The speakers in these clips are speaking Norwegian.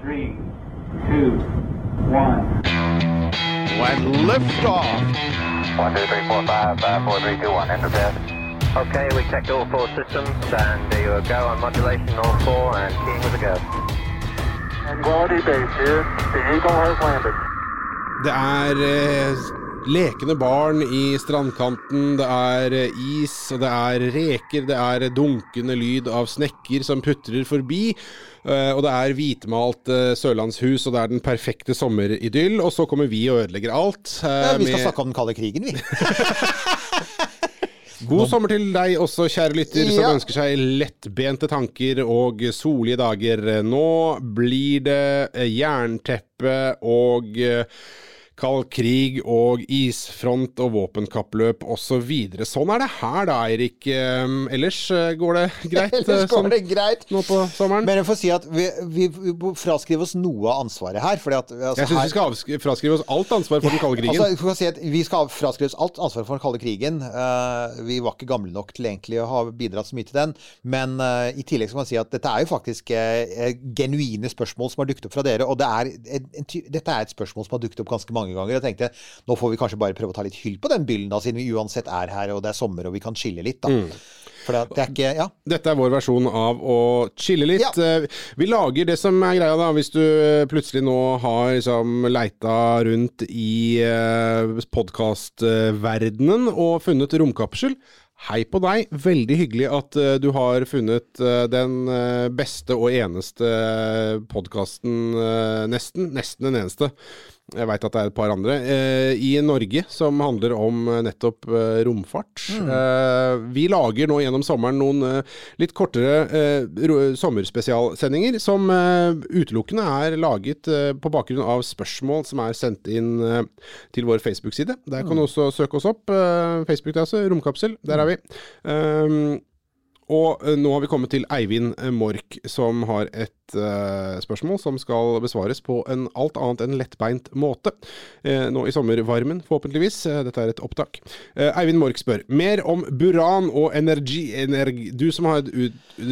three, two, one. When liftoff. One, two, three, four, five, five, four, three, two, one. Enter bed. Okay, we checked all four systems, and there you go on modulation, all four, and keying with a go. Quality base here. The Eagle has landed. Det er eh, lekende barn i strandkanten, det er eh, is, og det er reker, det er dunkende lyd av snekker som putrer forbi. eh, og det er hvitmalt eh, sørlandshus, og det er den perfekte sommeridyll. Og så kommer vi og ødelegger alt. Ja, vi skal snakke om den kalde krigen, vi. God sommer til deg også, kjære lytter, som Ja. ønsker seg lettbente tanker og solige dager. Nå blir det jernteppe og kald krig og isfront og våpenkappløp osv. Så sånn er det her da, Eirik. Eh, Ellers eh, går det greit eh, Ellers går sånn det greit. nå på sommeren? Men jeg får si at vi, vi, vi må fraskrive oss noe av ansvaret her. Fordi at, altså, Jeg syns vi skal avskri- fraskrive oss alt ansvar for den kalde krigen. Altså, si at vi skal fraskrive oss alt ansvar for den kalde krigen. Uh, vi var ikke gamle nok til egentlig å ha bidratt så mye til den. Men uh, i tillegg skal man si at dette er jo faktisk uh, genuine spørsmål som har dukket opp fra dere. Og det er dette er et spørsmål som har dukket opp ganske mange ganger. Jeg tenkte nå får vi kanskje bare prøve å ta litt hyll på den byllen, da, siden vi uansett er her og det er sommer og vi kan chille litt. da. For det, det er ikke Ja. Dette er vår versjon av å chille litt. Ja. Eh, Vi lager det som er greia, da. Hvis du eh, plutselig nå har liksom leita rundt i podkastverdenen og funnet romkapsel. Hei på deg. Veldig hyggelig at eh, du har funnet eh, den eh, beste og eneste podkasten, nesten. Nesten den eneste. Jeg veit at det er et par andre eh, i Norge som handler om eh, nettopp eh, romfart. Eh, vi lager nå gjennom sommeren noen litt kortere sommerspesialsendinger som utelukkende er laget på bakgrunn av spørsmål som er sendt inn til vår Facebook-side. Der kan du også søke oss opp. Facebook er altså Romkapsel. Der er vi. Og eh, nå har vi kommet til Eivind eh, Mork, som har et uh, spørsmål som skal besvares på en alt annet enn lettbeint måte. Uh, nå i sommervarmen, forhåpentligvis. Uh, dette er et opptak. Eivind Mork spør mer om buran og energi... energi du som har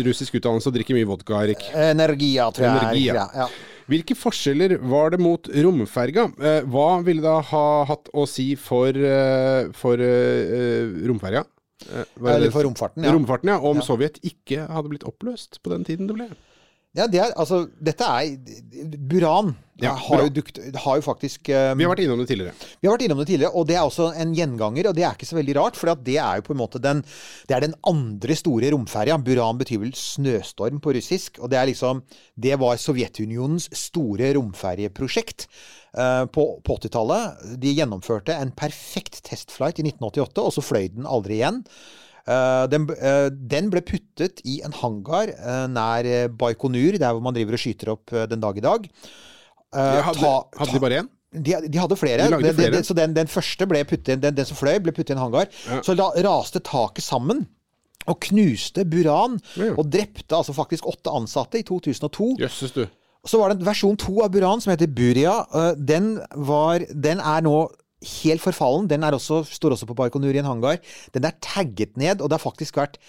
russisk utdannelse og drikker mye vodka, Erik. Energia, tror jeg. Energia. er- Ja, ja. Hvilke forskjeller var det mot romferga? Hva ville det ha hatt å si for, for romferga? Eh, Eller for romfarten, ja. Romfarten, ja. Om Ja. Sovjet ikke hadde blitt oppløst på den tiden det ble. Ja, det er, altså, dette er Buran. Ja, har, jo dukt, har jo faktisk um, Vi har vært innom det tidligere. Vi har vært innom det tidligere, og det er også en gjenganger. Og det er ikke så veldig rart, for det er jo på en måte den Det er den andre store romferja. Buran betyr vel snøstorm på russisk. Og det er liksom Det var Sovjetunionens store romferjeprosjekt. uh, På, på 80-tallet. De gjennomførte en perfekt testflight i 1988, og så fløy den aldri igjen. Eh, den, eh, den ble puttet i en hangar eh, nær Baikonur, der hvor man driver og skyter opp den dag i dag. Hadde, ta- hadde de bare én? de, de hadde flere. De flere. Det- flere. så den, den første ble puttet den, den som fløy, ble puttet i en hangar. Ja. Så da raste taket sammen. Og knuste Buran. Ja. Og drepte altså faktisk åtte ansatte i 2002. Jøsses, du. Så var det en versjon to av Buran som heter Buria. Den, var, den er nå helt forfallen. Den er også, står også på Baikonur i en hangar. Den er tagget ned, og det har faktisk vært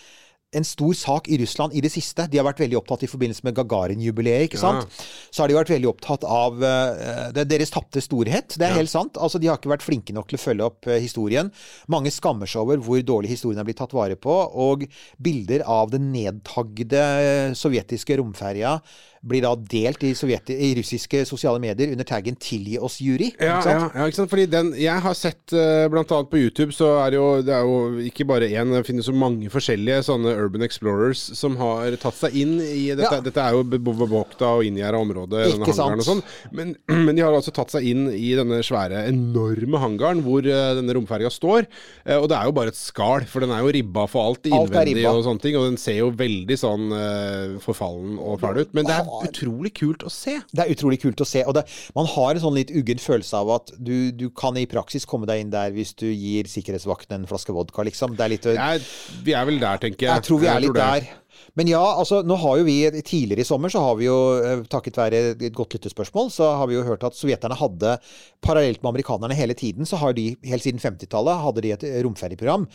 en stor sak i Russland i det siste. De har vært veldig opptatt i forbindelse med Gagarin-jubileet. ikke sant? Så har de vært veldig opptatt av uh, er deres tapte storhet. Det er helt sant. Altså, De har ikke vært flinke nok til å følge opp uh, historien. Mange skammer seg over hvor dårlig historien er blitt tatt vare på. Og bilder av den nedtagde eh, sovjetiske romferja blir da delt i, sovjet, i russiske sosiale medier under taggen 'tilgi oss, jury'. Ja, ikke sant? ja, ja, ikke sant? Fordi den Jeg har sett blant annet på YouTube, så er det jo, det er jo ikke bare én, det finnes jo mange forskjellige sånne Urban Explorers som har tatt seg inn i Dette, Ja. dette er jo be- bevokta og inngjerda område, Ikke hangaren og sånn. Men, men de har altså tatt seg inn i denne svære, enorme hangaren hvor eh, denne romferga står. Eh, og det er jo bare et skall, for den er jo ribba for alt innvendig alt og sånne ting. Og den ser jo veldig sånn eh, forfallen og fæl ut. Men det er utrolig kult å se. Det er utrolig kult å se. Og det, man har en sånn litt uggen følelse av at du, du kan i praksis komme deg inn der hvis du gir sikkerhetsvakten en flaske vodka, liksom. Det er litt Jeg, vi er vel der, tenker jeg. Jeg tror vi er litt der. Men ja, altså, nå har jo vi tidligere i sommer, så har vi jo, eh, takket være et godt lyttespørsmål, så har vi jo hørt at sovjeterne hadde, parallelt med amerikanerne hele tiden, så har de, helt siden 50-tallet, hadde de et romferjeprogram.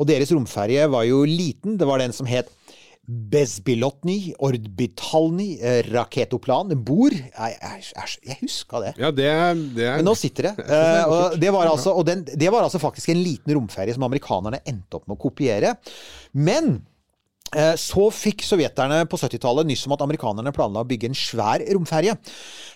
Og deres romferje var jo liten. Det var den som het Bezbilotny, orbitalny, eh, raketoplan, bor jeg, jeg, jeg, huska det. Ja, det, det er Men nå sitter det. Uh, og det var, altså, og den, det var altså faktisk en liten romferie som amerikanerne endte opp med å kopiere. Men så fikk sovjeterne på 70-tallet nyss om at amerikanerne planla å bygge en svær romferje.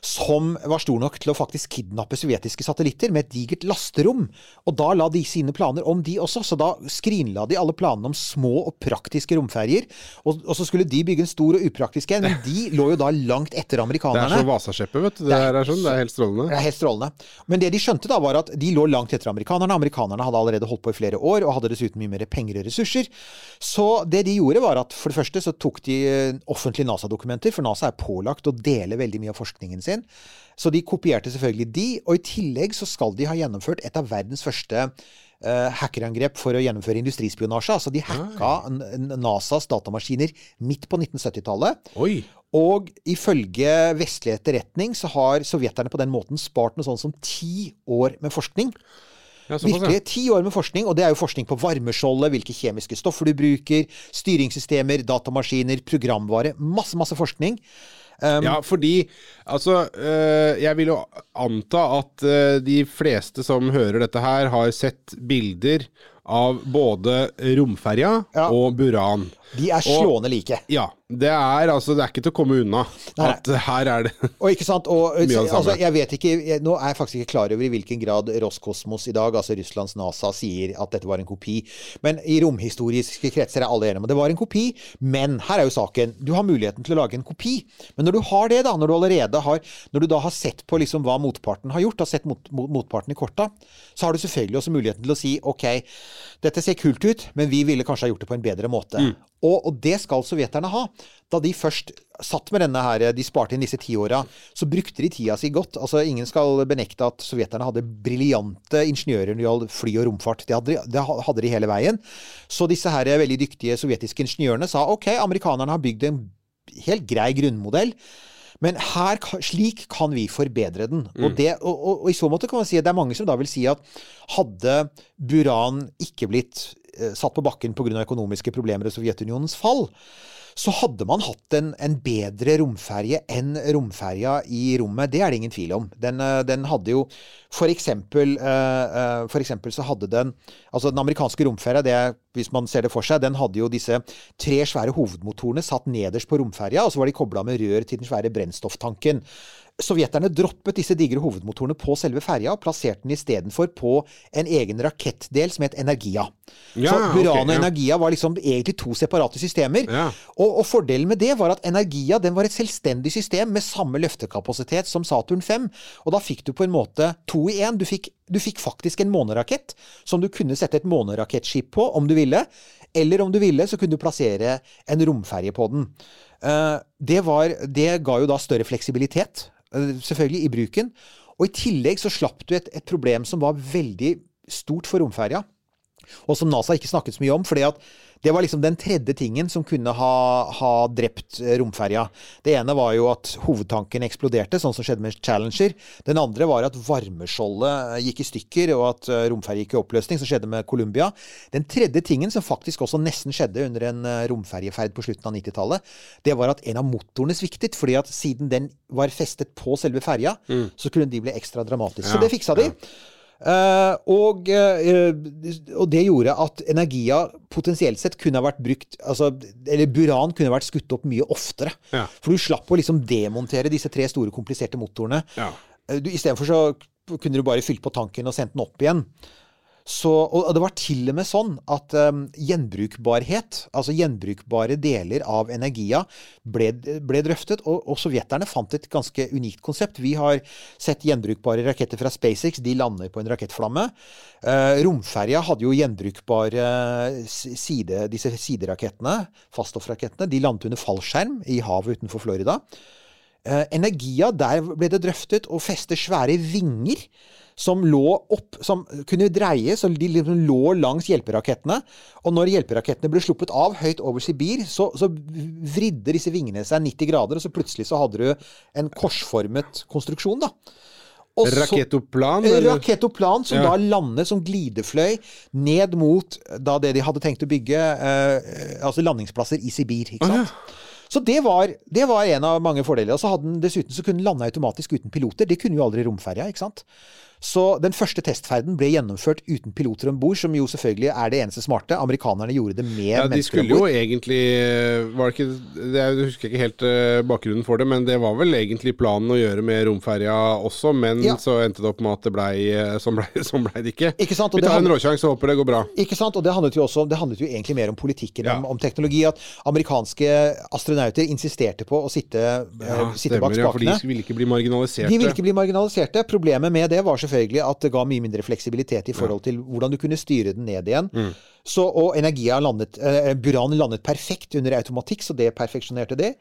Som var stor nok til å faktisk kidnappe sovjetiske satellitter med et digert lasterom. Og da la de sine planer om, de også. Så da skrinla de alle planene om små og praktiske romferjer. Og, og så skulle de bygge en stor og upraktisk en, men de lå jo da langt etter amerikanerne. Det er så Vasaskeppet, vet du. Det er, sånn, det er helt strålende. Det er helt strålende. Men det de skjønte da, var at de lå langt etter amerikanerne. Amerikanerne hadde allerede holdt på i flere år, og hadde dessuten mye mer penger og ressurser. Så det de gjorde, var at for det første så tok de eh, offentlige NASA-dokumenter, for NASA er pålagt å dele veldig mye av forskningen sin. Så de kopierte selvfølgelig de, og i tillegg så skal de ha gjennomført et av verdens første uh, hackerangrep for å gjennomføre industrispionasje. Altså de hacka n- NASAs datamaskiner midt på 1970-tallet. Og ifølge vestlig etterretning så har sovjeterne på den måten spart noe sånt som ti år med forskning. Ja. Virkelig, ti år med forskning, og det er jo forskning på varmeskjoldet, hvilke kjemiske stoffer du bruker, styringssystemer, datamaskiner, programvare. Masse, masse forskning. Um, Ja, fordi altså øh, Jeg vil jo anta at øh, de fleste som hører dette her, har sett bilder av både romferja Ja. og Buran. De er slående like. Ja. Det er altså Det er ikke til å komme unna Nei, at her er det Og ikke sant, og altså, jeg vet ikke, jeg, Nå er jeg faktisk ikke klar over i hvilken grad Roskosmos i dag, altså Russlands NASA, sier at dette var en kopi. Men i romhistoriske kretser er alle enige om at det var en kopi. Men her er jo saken. Du har muligheten til å lage en kopi. Men når du har det, da, når du allerede har Når du da har sett på liksom hva motparten har gjort, har sett mot, mot, motparten i korta, så har du selvfølgelig også muligheten til å si OK, dette ser kult ut, men vi ville kanskje ha gjort det på en bedre måte. Mm. Og, og det skal sovjeterne ha. Da de først satt med denne her, de sparte inn disse ti åra, så brukte de tida si godt. Altså, Ingen skal benekte at sovjeterne hadde briljante ingeniører når det gjaldt fly og romfart. Det hadde, de- det hadde de hele veien. Så disse her veldig dyktige sovjetiske ingeniørene sa OK, amerikanerne har bygd en helt grei grunnmodell. Men her, slik kan vi forbedre den. Og, det, og, og, og i så måte kan man si at det er mange som da vil si at hadde Buran ikke blitt eh, satt på bakken pga. økonomiske problemer og Sovjetunionens fall, så hadde man hatt en, en bedre romferje enn romferja i rommet. Det er det ingen tvil om. Den, eh, den hadde jo for eksempel, eh, eh, for eksempel så hadde den Altså den amerikanske romferja, det, hvis man ser det for seg, den hadde jo disse tre svære hovedmotorene satt nederst på romferja, og så var de kobla med rør til den svære brennstofftanken. Sovjeterne droppet disse digre hovedmotorene på selve ferja og plasserte den istedenfor på en egen rakettdel som het Energia. Ja, så Buran og ja. Energia var liksom egentlig to separate systemer. Ja. Og, og fordelen med det var at Energia den var et selvstendig system med samme løftekapasitet som Saturn 5. Og da fikk du på en måte to i én. Du fikk, du fikk faktisk en månerakett som du kunne sette et månerakettskip på om du ville. Eller om du ville, så kunne du plassere en romferje på den. Eh, det, var, det ga jo da større fleksibilitet, eh, selvfølgelig, i bruken. Og i tillegg så slapp du et, et problem som var veldig stort for romferja og som NASA ikke snakket så mye om. fordi at det var liksom den tredje tingen som kunne ha, ha drept eh, romferja. Det ene var jo at hovedtanken eksploderte, sånn som skjedde med Challenger. Den andre var at varmeskjoldet eh, gikk i stykker, og at eh, romferja gikk i oppløsning, som skjedde med Columbia. Den tredje tingen, som faktisk også nesten skjedde under en romferjeferd på slutten av 90-tallet, det var at en av motorene sviktet. fordi at siden den var festet på selve ferja, så kunne de bli ekstra dramatiske. Så det fiksa de. Eh, og, eh, og det gjorde at Energia potensielt sett kunne ha vært brukt altså, Eller Buran kunne ha vært skutt opp mye oftere. Ja. For du slapp å liksom demontere disse tre store, kompliserte motorene. Ja. Eh, Istedenfor så kunne du bare fylt på tanken og sendt den opp igjen. Så, og det var til og med sånn at um, gjenbrukbarhet, altså gjenbrukbare deler av Energia, ble, ble drøftet. Og, og sovjeterne fant et ganske unikt konsept. Vi har sett gjenbrukbare raketter fra SpaceX. De lander på en rakettflamme. Uh, romferja hadde jo gjenbrukbare side, disse siderakettene, faststoffrakettene. De landet under fallskjerm i havet utenfor Florida. Uh, Energia, der ble det drøftet å feste svære vinger som lå opp, som kunne dreie, så de liksom lå langs hjelperakettene. Og når hjelperakettene ble sluppet av høyt over Sibir, så, så vridde disse vingene seg 90 grader, og så plutselig så hadde du en korsformet konstruksjon, da. Og så- Rakettoplan? Eller? Rakettoplan som Ja. da landet som glidefløy ned mot da det de hadde tenkt å bygge, eh, altså landingsplasser i Sibir. ikke sant? Så det var, det var en av mange fordeler. Og så hadde den dessuten så kunne den lande automatisk uten piloter. Det kunne jo aldri romferja, ikke sant. Så den første testferden ble gjennomført uten piloter om bord, som jo selvfølgelig er det eneste smarte. Amerikanerne gjorde det med Ja, de skulle jo egentlig Var det ikke Jeg husker ikke helt eh, bakgrunnen for det, men det var vel egentlig planen å gjøre med romferja også, men Ja. så endte det opp med at det blei Sånn blei sånn ble det ikke. Ikke sant, Vi tar en råsjanse og håper det går bra. Ikke sant? Og det handlet jo også Det handlet jo egentlig mer om politikken, Ja. om, om teknologi. At amerikanske astronauter insisterte på å sitte, ja, sitte bak ja, for de ville ikke bli marginaliserte. De ville ikke bli marginaliserte. Problemet med det var selvfølgelig at det ga mye mindre fleksibilitet i forhold til hvordan du kunne styre den ned igjen. Mm. Så, og Energia landet, eh, Buran landet perfekt under automatikk, så det perfeksjonerte det.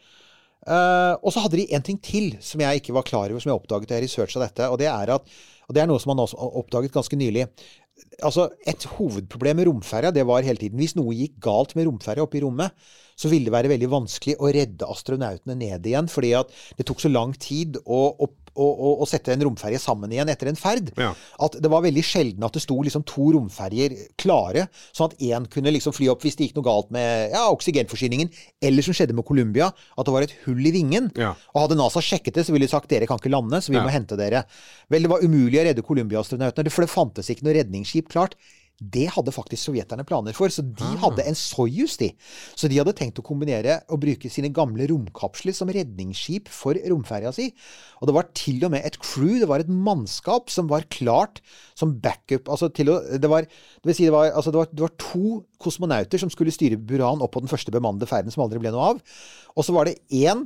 Uh, og så hadde de en ting til som jeg ikke var klar over, som jeg oppdaget da jeg researcha dette. Og det er at og det er noe som man også oppdaget ganske nylig. Altså, Et hovedproblem med romferja det var hele tiden Hvis noe gikk galt med romferja oppe i rommet, så ville det være veldig vanskelig å redde astronautene ned igjen. Fordi at det tok så lang tid å, å, å, å, å sette en romferje sammen igjen etter en ferd. Ja. At det var veldig sjelden at det sto liksom to romferjer klare, sånn at én kunne liksom fly opp hvis det gikk noe galt med ja, oksygenforsyningen, eller som skjedde med Columbia, at det var et hull i vingen. Ja. Og hadde NASA sjekket det, så ville de sagt dere kan ikke lande, så vi må hente dere. Vel, det var umulig å redde Columbia-astronautene, for det fantes ikke noe redningsskip klart. Det hadde faktisk sovjeterne planer for, så de Ah. hadde en Soyuz, de. Så de hadde tenkt å kombinere og bruke sine gamle romkapsler som redningsskip for romferja si. Og det var til og med et crew, det var et mannskap som var klart som backup. Altså til å, det var, det vil si det var, altså det var, det var to kosmonauter som skulle styre Buran opp på den første bemannede ferden som aldri ble noe av. Og så var det én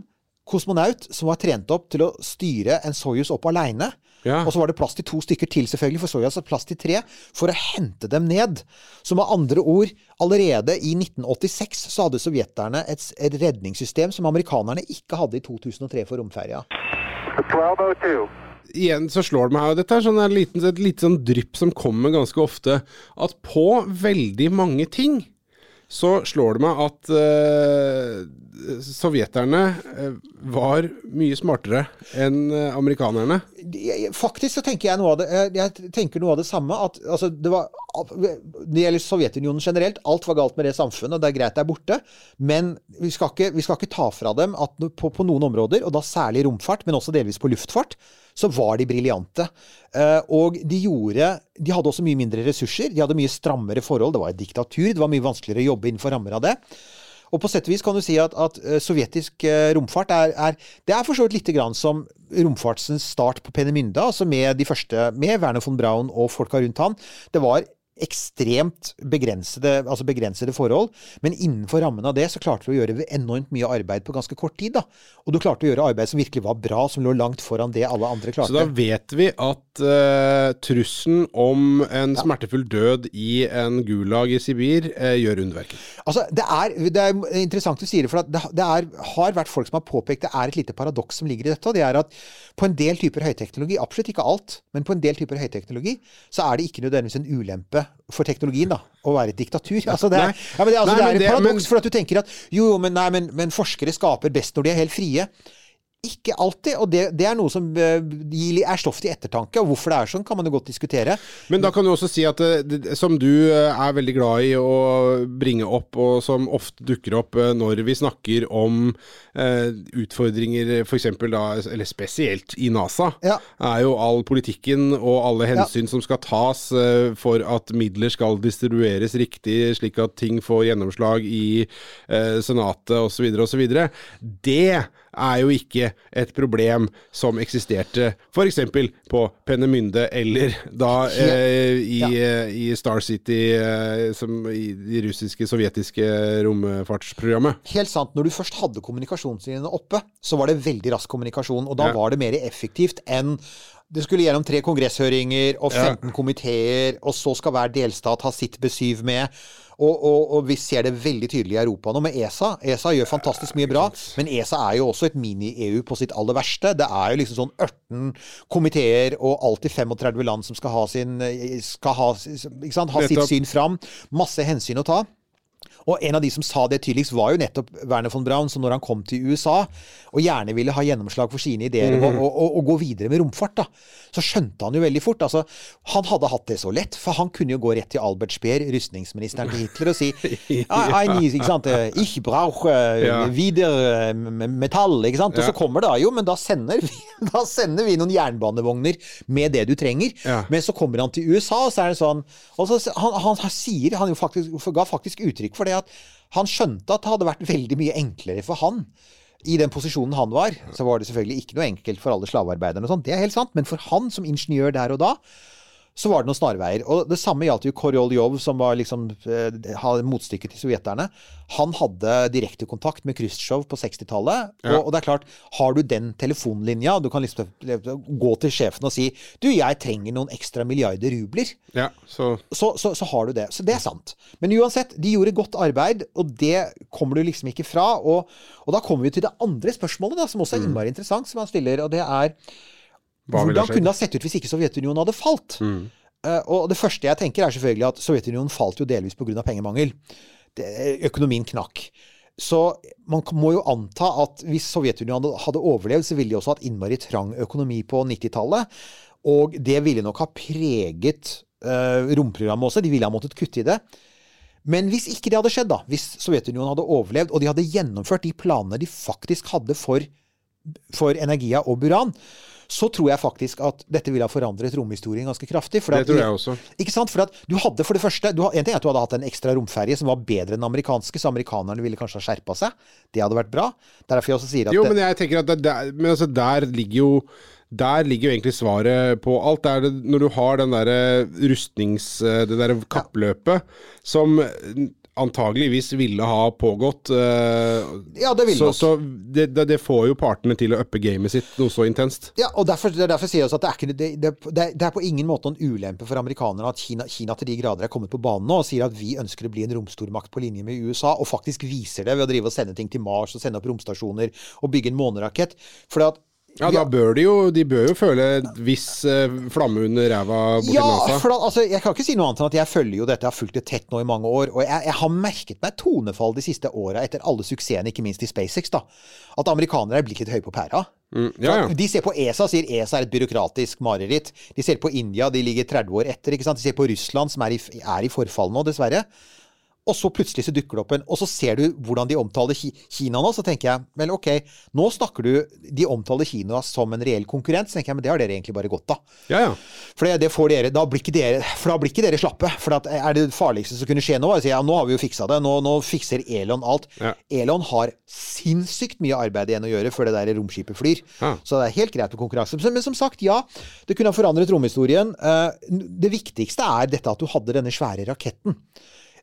kosmonaut som var trent opp til å styre en Soyuz opp aleine. Ja. Og så var det plass til to stykker til, selvfølgelig, for Soyuz hadde plass til tre, for å hente dem ned. Så med andre ord, allerede i 1986 så hadde sovjeterne et, et redningssystem som amerikanerne ikke hadde i 2003 for romferja. 1202. Igjen så slår det meg jo og dette er sånn et lite sånn drypp som kommer ganske ofte, at på veldig mange ting så slår det meg at eh, sovjeterne eh, var mye smartere enn eh, amerikanerne. Faktisk så tenker jeg noe av det jeg- Jeg tenker noe av det samme. At altså, det var Det gjelder Sovjetunionen generelt. Alt var galt med det samfunnet, og det er greit det er borte. Men vi skal ikke, vi skal ikke ta fra dem at på, på noen områder, og da særlig romfart, men også delvis på luftfart, så var de briljante. Eh, og de gjorde De hadde også mye mindre ressurser. De hadde mye strammere forhold. Det var et diktatur. Det var mye vanskeligere å jobbe innenfor rammer av det. Og på sett og vis kan du si at, at eh, sovjetisk eh, romfart er, er Det er for så vidt lite grann som romfartsens start på Penemynda, altså med de første Med Werner von Braun og folka rundt han. Det var ekstremt begrensede, altså begrensede forhold, men innenfor rammen av det så klarte du å gjøre enormt mye arbeid på ganske kort tid. da. Og du klarte å gjøre arbeid som virkelig var bra, som lå langt foran det alle andre klarte. Så da vet vi at uh, trusselen om en smertefull død i en gulag i Sibir uh, gjør underverker. Altså, det er, det er interessant du sier det, for det, det er, har vært folk som har påpekt det er et lite paradoks som ligger i dette. og det er at På en del typer høyteknologi, absolutt ikke alt, men på en del typer høyteknologi, så er det ikke nødvendigvis en ulempe for teknologien da, å være et diktatur. Altså, det er, ja, men det, altså, Nei, det er et paradoks, for at du tenker at jo, jo, men, nei, men, men forskere skaper best når de er helt frie. Ikke alltid, og det, det er noe som eh, er stoff til ettertanke. Og hvorfor det er sånn, kan man jo godt diskutere. Men da kan du også si at det, det, som du eh, er veldig glad i å bringe opp, og som ofte dukker opp eh, når vi snakker om eh, utfordringer f.eks. da, eller spesielt i NASA, Ja. er jo all politikken og alle hensyn som skal tas eh, for at midler skal distribueres riktig, slik at ting får gjennomslag i eh, Senatet osv. osv. Det er jo ikke et problem som eksisterte f.eks. på Pennemynde eller da eh, i, ja. i Star City, eh, som i det russiske, sovjetiske romfartsprogrammet. Helt sant. Når du først hadde kommunikasjonslinjene oppe, så var det veldig rask kommunikasjon. Og da Ja. var det mer effektivt enn det skulle gjennom tre kongresshøringer og 15 komiteer, og så skal hver delstat ha sitt besyv med. Og, og, og vi ser det veldig tydelig i Europa nå med ESA. ESA gjør fantastisk mye bra, men ESA er jo også et mini-EU på sitt aller verste. Det er jo liksom sånn 18 komiteer og alltid 35 land som skal ha sin skal ha, sant, ha sitt syn fram. Masse hensyn å ta. Og en av de som sa det tydeligst, var jo nettopp Werner von Braun, som når han kom til USA og gjerne ville ha gjennomslag for sine ideer og, og, og, og gå videre med romfart, da, så skjønte han jo veldig fort altså, Han hadde hatt det så lett, for han kunne jo gå rett til Albert Speer, rustningsministeren til Hitler, og si I, need, ikke sant, eh, Ich brauche eh, Ja. wieder eh, metall, ikke sant? Og så kommer det da jo, men da sender vi, da sender vi noen jernbanevogner med det du trenger. Ja. Men så kommer han til USA, og så er det sånn og så, han, han, han sier, han jo faktisk, ga faktisk uttrykk for det at han skjønte at det hadde vært veldig mye enklere for han. I den posisjonen han var, så var det selvfølgelig ikke noe enkelt for alle slavearbeiderne. og sånt, Det er helt sant, men for han som ingeniør der og da, så var det noen snarveier. Og det samme gjaldt jo Koroljov, som var liksom eh, motstykket til sovjeterne. Han hadde direkte kontakt med Khrusjtsjov på 60-tallet. Ja. Og, og det er klart, har du den telefonlinja, du kan liksom gå til sjefen og si Du, jeg trenger noen ekstra milliarder rubler. Ja, så Så, så, så har du det. Så det er sant. Men uansett, de gjorde godt arbeid, og det kommer du liksom ikke fra. Og, og da kommer vi til det andre spørsmålet, da, som også er innmari interessant, som han stiller, og det er hvordan kunne det ha sett ut hvis ikke Sovjetunionen hadde falt? Eh, og det første jeg tenker, er selvfølgelig at Sovjetunionen falt jo delvis pga. pengemangel. Det, økonomien knakk. Så man må jo anta at hvis Sovjetunionen hadde overlevd, så ville de også hatt innmari trang økonomi på 90-tallet. Og det ville nok ha preget uh, romprogrammet også. De ville ha måttet kutte i det. Men hvis ikke det hadde skjedd, da, hvis Sovjetunionen hadde overlevd, og de hadde gjennomført de planene de faktisk hadde for, for Energia og Buran, så tror jeg faktisk at dette ville ha forandret romhistorien ganske kraftig. Det tror jeg også. Ikke sant? For at du hadde for det første du, En ting er at du hadde hatt en ekstra romferje som var bedre enn amerikanske, så amerikanerne ville kanskje ha skjerpa seg. Det hadde vært bra. Det er derfor jeg også sier at Jo, men jeg tenker at det, der, men altså, der ligger jo der ligger jo egentlig svaret på alt. Det er det, når du har den derre rustnings... Det derre kappløpet som antageligvis ville ha pågått. Uh, Ja, det ville så, nok. så det, det, det får jo partene til å uppe gamet sitt noe så intenst. Ja, og derfor, det er derfor sier jeg også at det er, ikke, det, er- det er på ingen måte en ulempe for amerikanerne at Kina, Kina til de grader er kommet på banen nå og sier at vi ønsker å bli en romstormakt på linje med USA, og faktisk viser det ved å drive og sende ting til Mars og sende opp romstasjoner og bygge en månerakett. For at Ja, da bør de jo De bør jo føle en viss eh, flamme under ræva borti Ja, nesa. for altså, jeg kan ikke si noe annet enn at jeg følger jo dette, jeg har fulgt det tett nå i mange år. Og jeg, jeg har merket meg tonefall de siste åra etter alle suksessene, ikke minst i SpaceX, da. At amerikanere er blitt litt høye på pæra. Mm, ja, ja. De ser på ESA og sier ESA er et byråkratisk mareritt. De ser på India, de ligger 30 år etter. De ser på Russland, som er i, er i forfall nå, dessverre. Og så plutselig så dukker det opp en Og så ser du hvordan de omtaler Kina nå, så tenker jeg vel, ok, nå snakker du De omtaler Kina som en reell konkurrent, så tenker jeg men det har dere egentlig bare godt av. ja, ja. For det, det får dere, da blir ikke dere, for da blir ikke dere slappe. For at, er det farligste som kunne skje nå? Altså, ja, nå har vi jo fiksa det. Nå, nå fikser Elon alt. Ja. Elon har sinnssykt mye arbeid igjen å gjøre før det der romskipet flyr. Så det er helt greit med konkurranse. Men, men som sagt, ja. Det kunne ha forandret romhistorien. Eh, det viktigste er dette at du hadde denne svære raketten.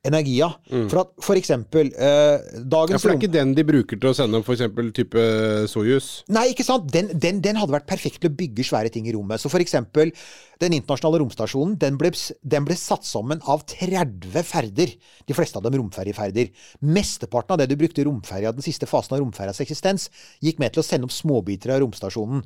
Energia. For at for eksempel eh, dagens ja for det er ikke den de bruker til å sende f.eks. type Soyuz. Nei, ikke sant? Den, den, den hadde vært perfekt til å bygge svære ting i rommet. Så for eksempel, den internasjonale romstasjonen, den ble, den ble satt sammen av 30 ferder. De fleste av dem romferjeferder. Mesteparten av det du brukte romferja, den siste fasen av romferjas eksistens, gikk med til å sende opp småbiter av romstasjonen.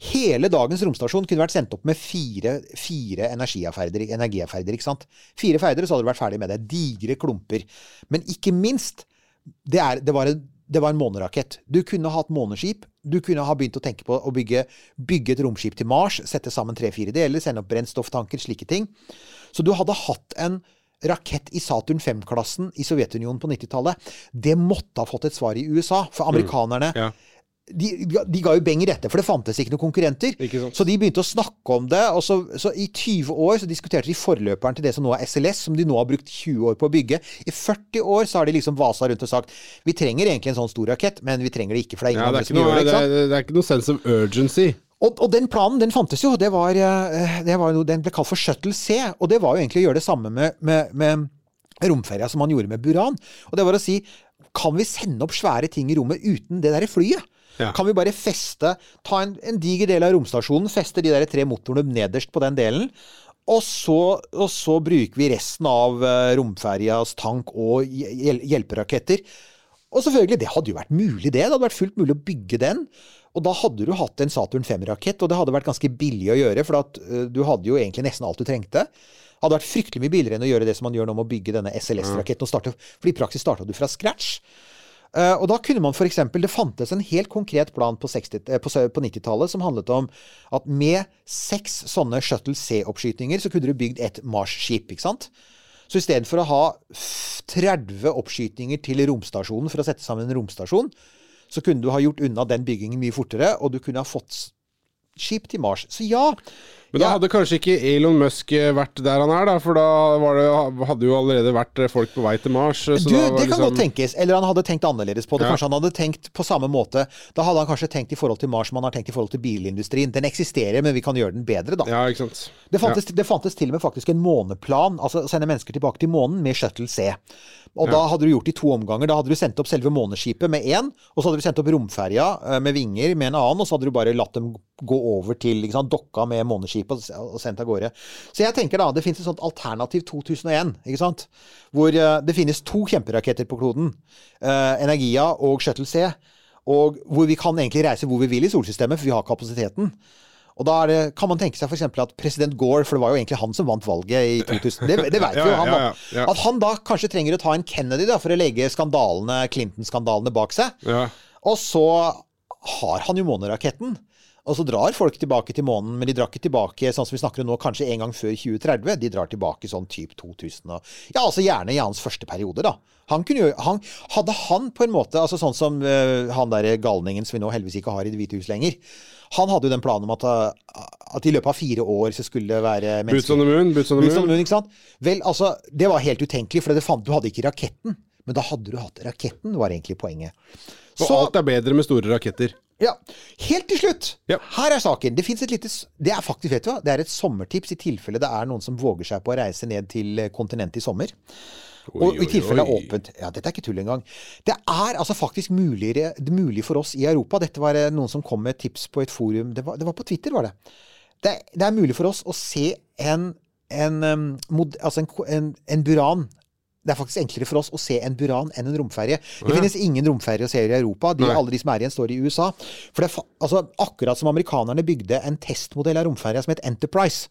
Hele dagens romstasjon kunne vært sendt opp med fire, fire energiaferder, ikke sant? Fire ferder, så hadde du vært ferdig med det. Digre klumper. Men ikke minst, det, er, det, var en, det var en månerakett. Du kunne hatt måneskip. Du kunne ha begynt å tenke på å bygge, bygge et romskip til Mars, sette sammen tre-fire deler, sende opp brennstofftanker, slike ting. Så du hadde hatt en rakett i Saturn 5-klassen i Sovjetunionen på 90-tallet. Det måtte ha fått et svar i USA, for amerikanerne Ja. De, de ga jo beng i dette, for det fantes ikke noen konkurrenter. Ikke. Så de begynte å snakke om det. og så, så I 20 år så diskuterte de forløperen til det som nå er SLS, som de nå har brukt 20 år på å bygge. I 40 år så har de liksom vasa rundt og sagt vi trenger egentlig en sånn stor rakett, men vi trenger det ikke. for det er ingen Ja, det, er ikke noe, det. det, det er ikke noe sense of urgency. Og, og den planen den fantes jo. Det var, eh, det var noe, den ble kalt for Shuttle C. Og det var jo egentlig å gjøre det samme med, med, med romferja som man gjorde med Buran. Og det var å si kan vi sende opp svære ting i rommet uten det derre flyet? Ja. Kan vi bare feste, ta en, en diger del av romstasjonen, feste de der tre motorene nederst på den delen, og så, og så bruker vi resten av eh, romferjas tank og hjel hjelperaketter. Og selvfølgelig, det hadde jo vært mulig, det. Det hadde vært fullt mulig å bygge den. Og da hadde du hatt en Saturn 5-rakett, og det hadde vært ganske billig å gjøre, for at, eh, du hadde jo egentlig nesten alt du trengte. Hadde vært fryktelig mye billigere enn å gjøre det som man gjør nå med å bygge denne SLS-raketten. For i praksis starta du fra scratch. Eh, og da kunne man f.eks. Det fantes en helt konkret plan på, 60 eh, på, på 90-tallet som handlet om at med seks sånne Shuttle C-oppskytninger så kunne du bygd et Mars-skip. ikke sant? Så istedenfor å ha 30 oppskytninger til romstasjonen for å sette sammen en romstasjon, så kunne du ha gjort unna den byggingen mye fortere, og du kunne ha fått skip til Mars. Så ja. Men da ja, hadde kanskje ikke Elon Musk eh, vært der han er, da? For da var det, hadde jo allerede vært eh, folk på vei til Mars. eh, du, det kan liksom- godt tenkes. Eller han hadde tenkt annerledes på det. Ja. Kanskje han hadde tenkt på samme måte. Da hadde han kanskje tenkt i forhold til Mars som han har tenkt i forhold til bilindustrien. Den eksisterer, men vi kan gjøre den bedre, da. Ja, ikke sant. Det fantes, det fantes til og med faktisk en måneplan, altså å sende mennesker tilbake til månen med Shuttle C. Og da hadde du gjort det i to omganger. Da hadde du sendt opp selve måneskipet med én, og så hadde du sendt opp romferja med vinger med en annen, og så hadde du bare latt dem gå over til ikke dokka med måneskipet og og sendt av gårde. Så jeg tenker da, det finnes et sånt alternativ 2001, ikke sant? Hvor eh, det finnes to kjemperaketter på kloden. eh, Energia og Shuttle C. Og hvor vi kan egentlig reise hvor vi vil i solsystemet, for vi har kapasiteten. Og da det, kan man tenke seg f.eks. at president Gore, for det var jo egentlig han som vant valget i 2000 Det, det vet vi jo. Han, ja, ja, ja. At han da kanskje trenger å ta en Kennedy da, for å legge skandalene, Clinton-skandalene bak seg. Og så har han jo måneraketten. Og så drar folk tilbake til månen, men de drar ikke tilbake sånn som vi snakker om nå, kanskje en gang før 2030. De drar tilbake sånn type 2000 og Ja, altså gjerne i hans første periode, da. Han kunne jo, han, hadde han på en måte altså Sånn som uh, han der galningen som vi nå heldigvis ikke har i Det hvite hus lenger. Han hadde jo den planen om at, eh, at i løpet av fire år så skulle det være Boots on the moon, boots on the moon. ikke sant? Vel, altså, det var helt utenkelig, for det fant, du hadde ikke raketten. Men da hadde du hatt raketten, var egentlig poenget. Og alt er bedre med store raketter. Ja. Helt til slutt, Ja. her er saken. Det fins et lite Det er faktisk, vet du hva, det er et sommertips i tilfelle det er noen som våger seg på å reise ned til eh, kontinentet i sommer. og i tilfelle det er åpent. Ja, dette er ikke tull engang. Det er altså faktisk mulig for oss i Europa. Dette var eh, noen som kom med tips på et forum. Det var, det var på Twitter, var det. Det, det er mulig for oss å se en, en, mod, altså en, en, en Buran. Det er faktisk enklere for oss å se en Buran enn en romferje. Det Ja. finnes ingen romferje å se i Europa. De, alle de som er igjen, står i USA. For det, altså, akkurat som amerikanerne bygde en testmodell av romferja som het Enterprise.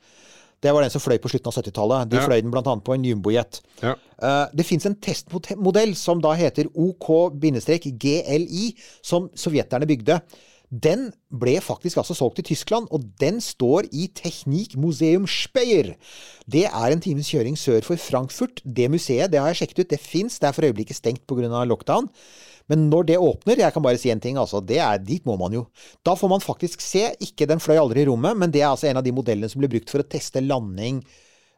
Det var den som fløy på slutten av 70-tallet. De Ja. fløy den bl.a. på en jumbojet. Ja. Uh, det fins en testmodell som da heter OK-GLI, som sovjeterne bygde. Den ble faktisk altså solgt i Tyskland, og den står i Technikmuseum Speyer. Det er en times kjøring sør for Frankfurt. Det museet det har jeg sjekket ut, det fins. Det er for øyeblikket stengt pga. lockdown. Men når det åpner, jeg kan bare si en ting, altså, det er, dit må man jo. Da får man faktisk se, ikke den fløy aldri i rommet, men det er altså en av de modellene som ble brukt for å teste landing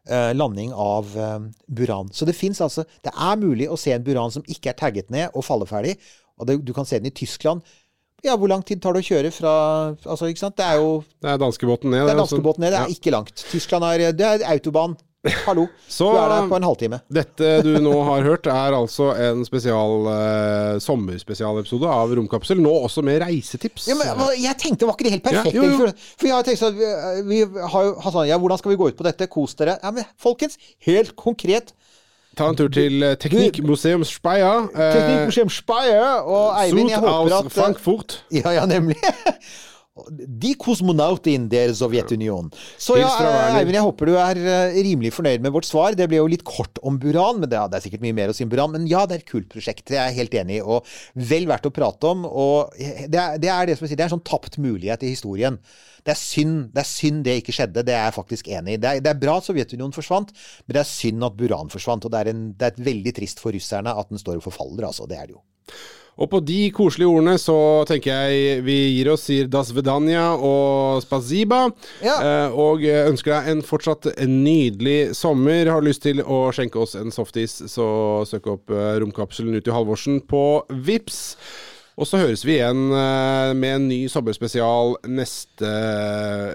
eh, landing av eh, Buran. Så det fins altså Det er mulig å se en Buran som ikke er tagget ned og falleferdig. Og det, du kan se den i Tyskland. Ja, hvor lang tid tar det å kjøre fra Altså, ikke sant. Det er jo Det er danskebåten ned. Det er altså. danskebåten ned. Det er ikke langt. Tyskland er Det er autobahn. Hallo. Så- du er der på en halvtime. Dette du nå har hørt, er altså en spesial eh, sommerspesialepisode av Romkapsel. Nå også med reisetips. Ja, men Jeg tenkte, var ikke det helt perfekt? Ja, jo, jo. For, for jeg har tenkt sånn vi, vi har jo har sånn, Ja, hvordan skal vi gå ut på dette? Kos dere. Ja, men folkens, helt konkret. Ta en tur til eh, Teknikkmuseum Speyer. eh, Teknikkmuseum Speyer og Eivind, jeg håper aus at Frankfurt. Ja, ja, nemlig. De kosmonauten der Sovjetunionen. Så ja. Eivind, jeg håper du er eh, rimelig fornøyd med vårt svar. Det ble jo litt kort om Buran, men det, er- det er sikkert mye mer å si om Buran. Men ja, det er et kult prosjekt. Det er jeg helt enig i, og vel verdt å prate om. Og det er det, er det som jeg sier, det er en sånn tapt mulighet i historien. Det er synd det er synd det ikke skjedde, det er jeg faktisk enig i. Det er, det er bra at Sovjetunionen forsvant, men det er synd at Buran forsvant. Og det er, en, det er et veldig trist for russerne at den står og forfaller, altså. Det er det jo. Og på de koselige ordene så tenker jeg vi gir oss, sier das vedania og spaziba. Ja. Eh, og ønsker deg en fortsatt nydelig sommer. Har du lyst til å skjenke oss en softis, så søk opp eh, Romkapselen ut i Halvorsen på Vips. Og så høres vi igjen eh, med en ny sommerspesial neste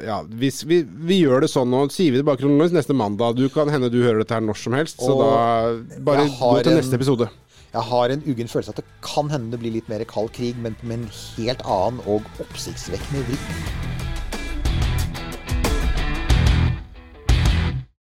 Ja, hvis vi, vi gjør det sånn nå, sier vi det bare kronologisk neste mandag. Du kan hende du hører dette her når som helst, så da bare gå til neste episode. Jeg har en uggen følelse at det kan hende det blir litt mer kald krig, men med en helt annen og oppsiktsvekkende vri.